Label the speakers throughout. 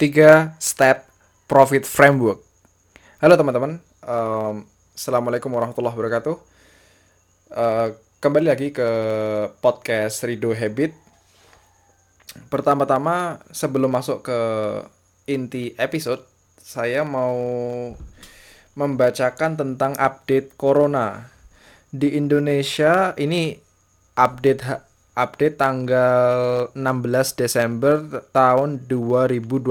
Speaker 1: 3 Step Profit Framework. Halo teman-teman, um, Assalamualaikum warahmatullahi wabarakatuh. Uh, kembali lagi ke podcast Rido Habit. Pertama-tama, sebelum masuk ke inti episode, saya mau membacakan tentang update Corona. Di Indonesia, ini update update tanggal 16 Desember tahun 2020.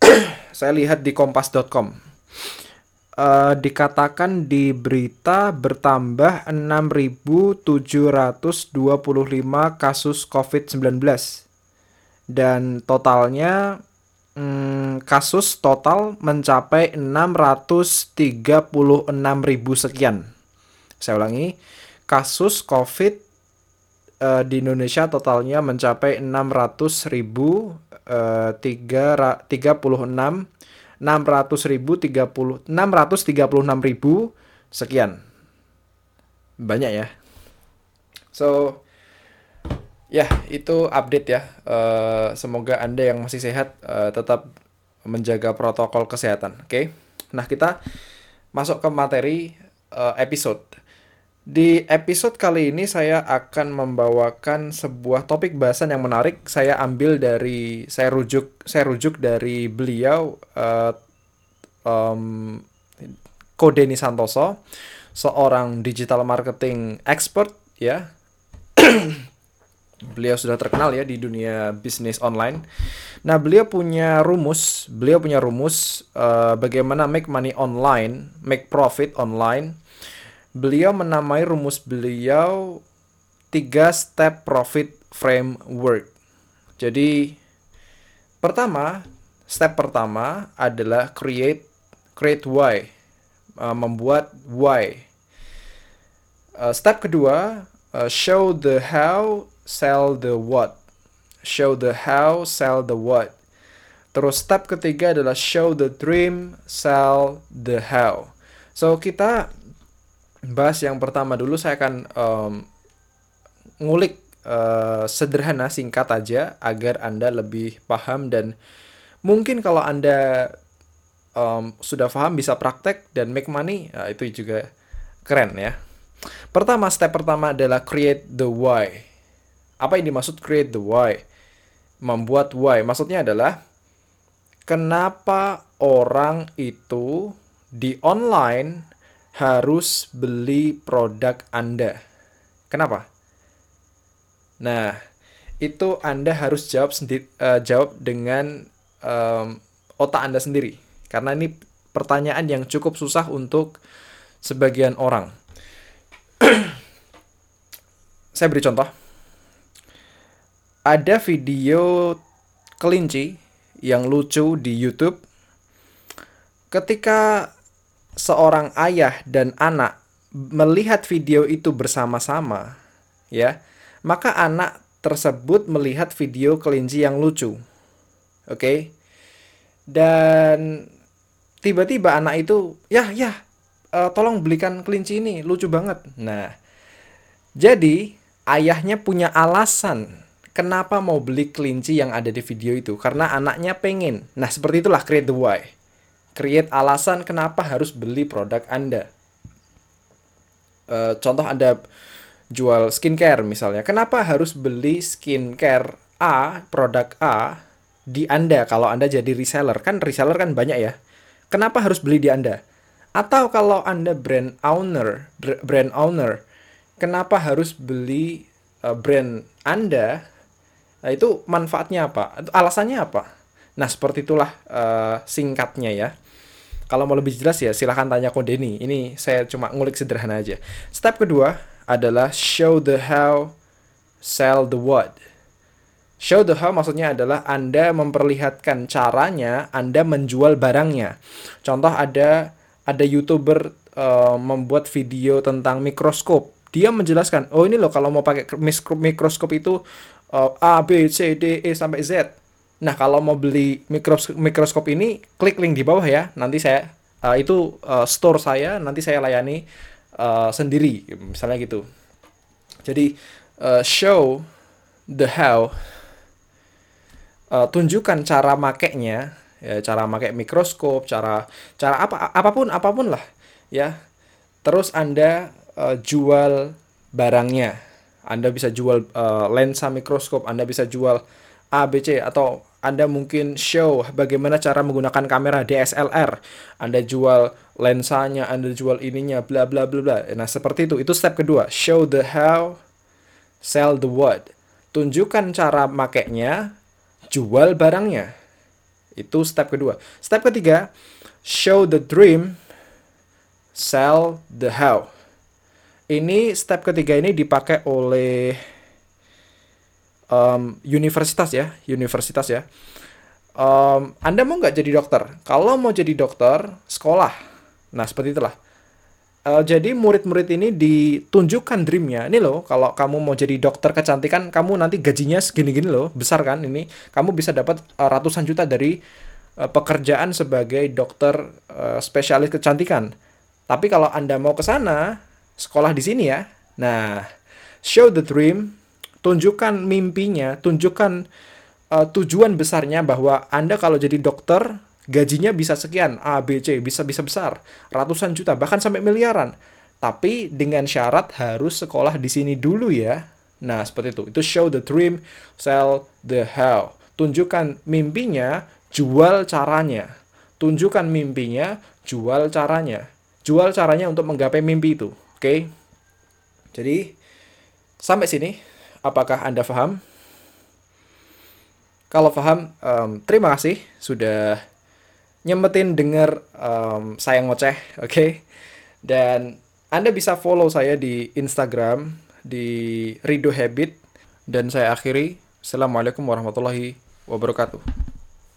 Speaker 1: Saya lihat di kompas.com. Uh, eh, dikatakan di berita bertambah 6.725 kasus COVID-19 dan totalnya hmm, kasus total mencapai 636.000 sekian. Saya ulangi, kasus COVID uh, di Indonesia totalnya mencapai 600 ribu uh, tiga tiga puluh enam enam ratus ribu tiga puluh enam ratus tiga puluh enam ribu sekian. Banyak ya. So ya itu update ya. Uh, semoga anda yang masih sehat uh, tetap menjaga protokol kesehatan oke? Okay? nah kita masuk ke materi uh, episode di episode kali ini saya akan membawakan sebuah topik bahasan yang menarik. Saya ambil dari saya rujuk saya rujuk dari beliau uh, um, Kodeni Santoso, seorang digital marketing expert ya. beliau sudah terkenal ya di dunia bisnis online. Nah, beliau punya rumus, beliau punya rumus uh, bagaimana make money online, make profit online beliau menamai rumus beliau tiga step profit framework. Jadi pertama, step pertama adalah create create why, uh, membuat why. Uh, step kedua, uh, show the how, sell the what. Show the how, sell the what. Terus step ketiga adalah show the dream, sell the how. So kita bahas yang pertama dulu saya akan um, ngulik uh, sederhana singkat aja agar anda lebih paham dan mungkin kalau anda um, sudah paham bisa praktek dan make money ya, itu juga keren ya. Pertama step pertama adalah create the why. Apa yang dimaksud create the why? Membuat why. Maksudnya adalah kenapa orang itu di online harus beli produk Anda. Kenapa? Nah, itu Anda harus jawab sendiri, uh, jawab dengan um, otak Anda sendiri. Karena ini pertanyaan yang cukup susah untuk sebagian orang. Saya beri contoh. Ada video kelinci yang lucu di YouTube. Ketika seorang ayah dan anak melihat video itu bersama-sama, ya, maka anak tersebut melihat video kelinci yang lucu. Oke. Okay? Dan tiba-tiba anak itu, "Ya, ya, uh, tolong belikan kelinci ini, lucu banget." Nah, jadi ayahnya punya alasan kenapa mau beli kelinci yang ada di video itu karena anaknya pengen. Nah, seperti itulah create the why create alasan kenapa harus beli produk Anda. Uh, contoh Anda jual skincare misalnya, kenapa harus beli skincare A, produk A di Anda kalau Anda jadi reseller? Kan reseller kan banyak ya. Kenapa harus beli di Anda? Atau kalau Anda brand owner, brand owner, kenapa harus beli uh, brand Anda? Nah, itu manfaatnya apa? Alasannya apa? Nah, seperti itulah uh, singkatnya ya. Kalau mau lebih jelas ya silahkan tanya Ko Denny. Ini saya cuma ngulik sederhana aja. Step kedua adalah show the how, sell the what. Show the how maksudnya adalah Anda memperlihatkan caranya Anda menjual barangnya. Contoh ada ada YouTuber uh, membuat video tentang mikroskop. Dia menjelaskan, "Oh, ini loh kalau mau pakai mikroskop itu uh, A, B, C, D, E sampai Z." Nah, kalau mau beli mikroskop, mikroskop ini, klik link di bawah ya. Nanti saya uh, itu uh, store saya, nanti saya layani uh, sendiri, misalnya gitu. Jadi uh, show the how, uh, tunjukkan cara makainya, ya, cara pakai mikroskop, cara cara apa apa pun apa pun lah, ya. Terus Anda uh, jual barangnya. Anda bisa jual uh, lensa mikroskop, Anda bisa jual ABC atau anda mungkin show bagaimana cara menggunakan kamera DSLR. Anda jual lensanya, Anda jual ininya, bla bla bla bla. Nah, seperti itu. Itu step kedua. Show the how, sell the what. Tunjukkan cara makainya, jual barangnya. Itu step kedua. Step ketiga, show the dream, sell the how. Ini step ketiga ini dipakai oleh um, universitas ya, universitas ya. Um, anda mau nggak jadi dokter? Kalau mau jadi dokter, sekolah. Nah seperti itulah. Uh, jadi murid-murid ini ditunjukkan dreamnya. Ini loh, kalau kamu mau jadi dokter kecantikan, kamu nanti gajinya segini-gini loh, besar kan? Ini kamu bisa dapat uh, ratusan juta dari uh, pekerjaan sebagai dokter uh, spesialis kecantikan. Tapi kalau anda mau ke sana, sekolah di sini ya. Nah, show the dream, tunjukkan mimpinya, tunjukkan uh, tujuan besarnya bahwa Anda kalau jadi dokter gajinya bisa sekian, A, B, C, bisa bisa besar, ratusan juta, bahkan sampai miliaran. Tapi dengan syarat harus sekolah di sini dulu ya. Nah, seperti itu. Itu show the dream, sell the how. Tunjukkan mimpinya, jual caranya. Tunjukkan mimpinya, jual caranya. Jual caranya untuk menggapai mimpi itu. Oke? Okay? Jadi, sampai sini Apakah Anda paham? Kalau paham, um, terima kasih sudah nyempetin denger um, saya ngoceh, oke? Okay? Dan Anda bisa follow saya di Instagram di Rido Habit dan saya akhiri. Assalamualaikum warahmatullahi wabarakatuh.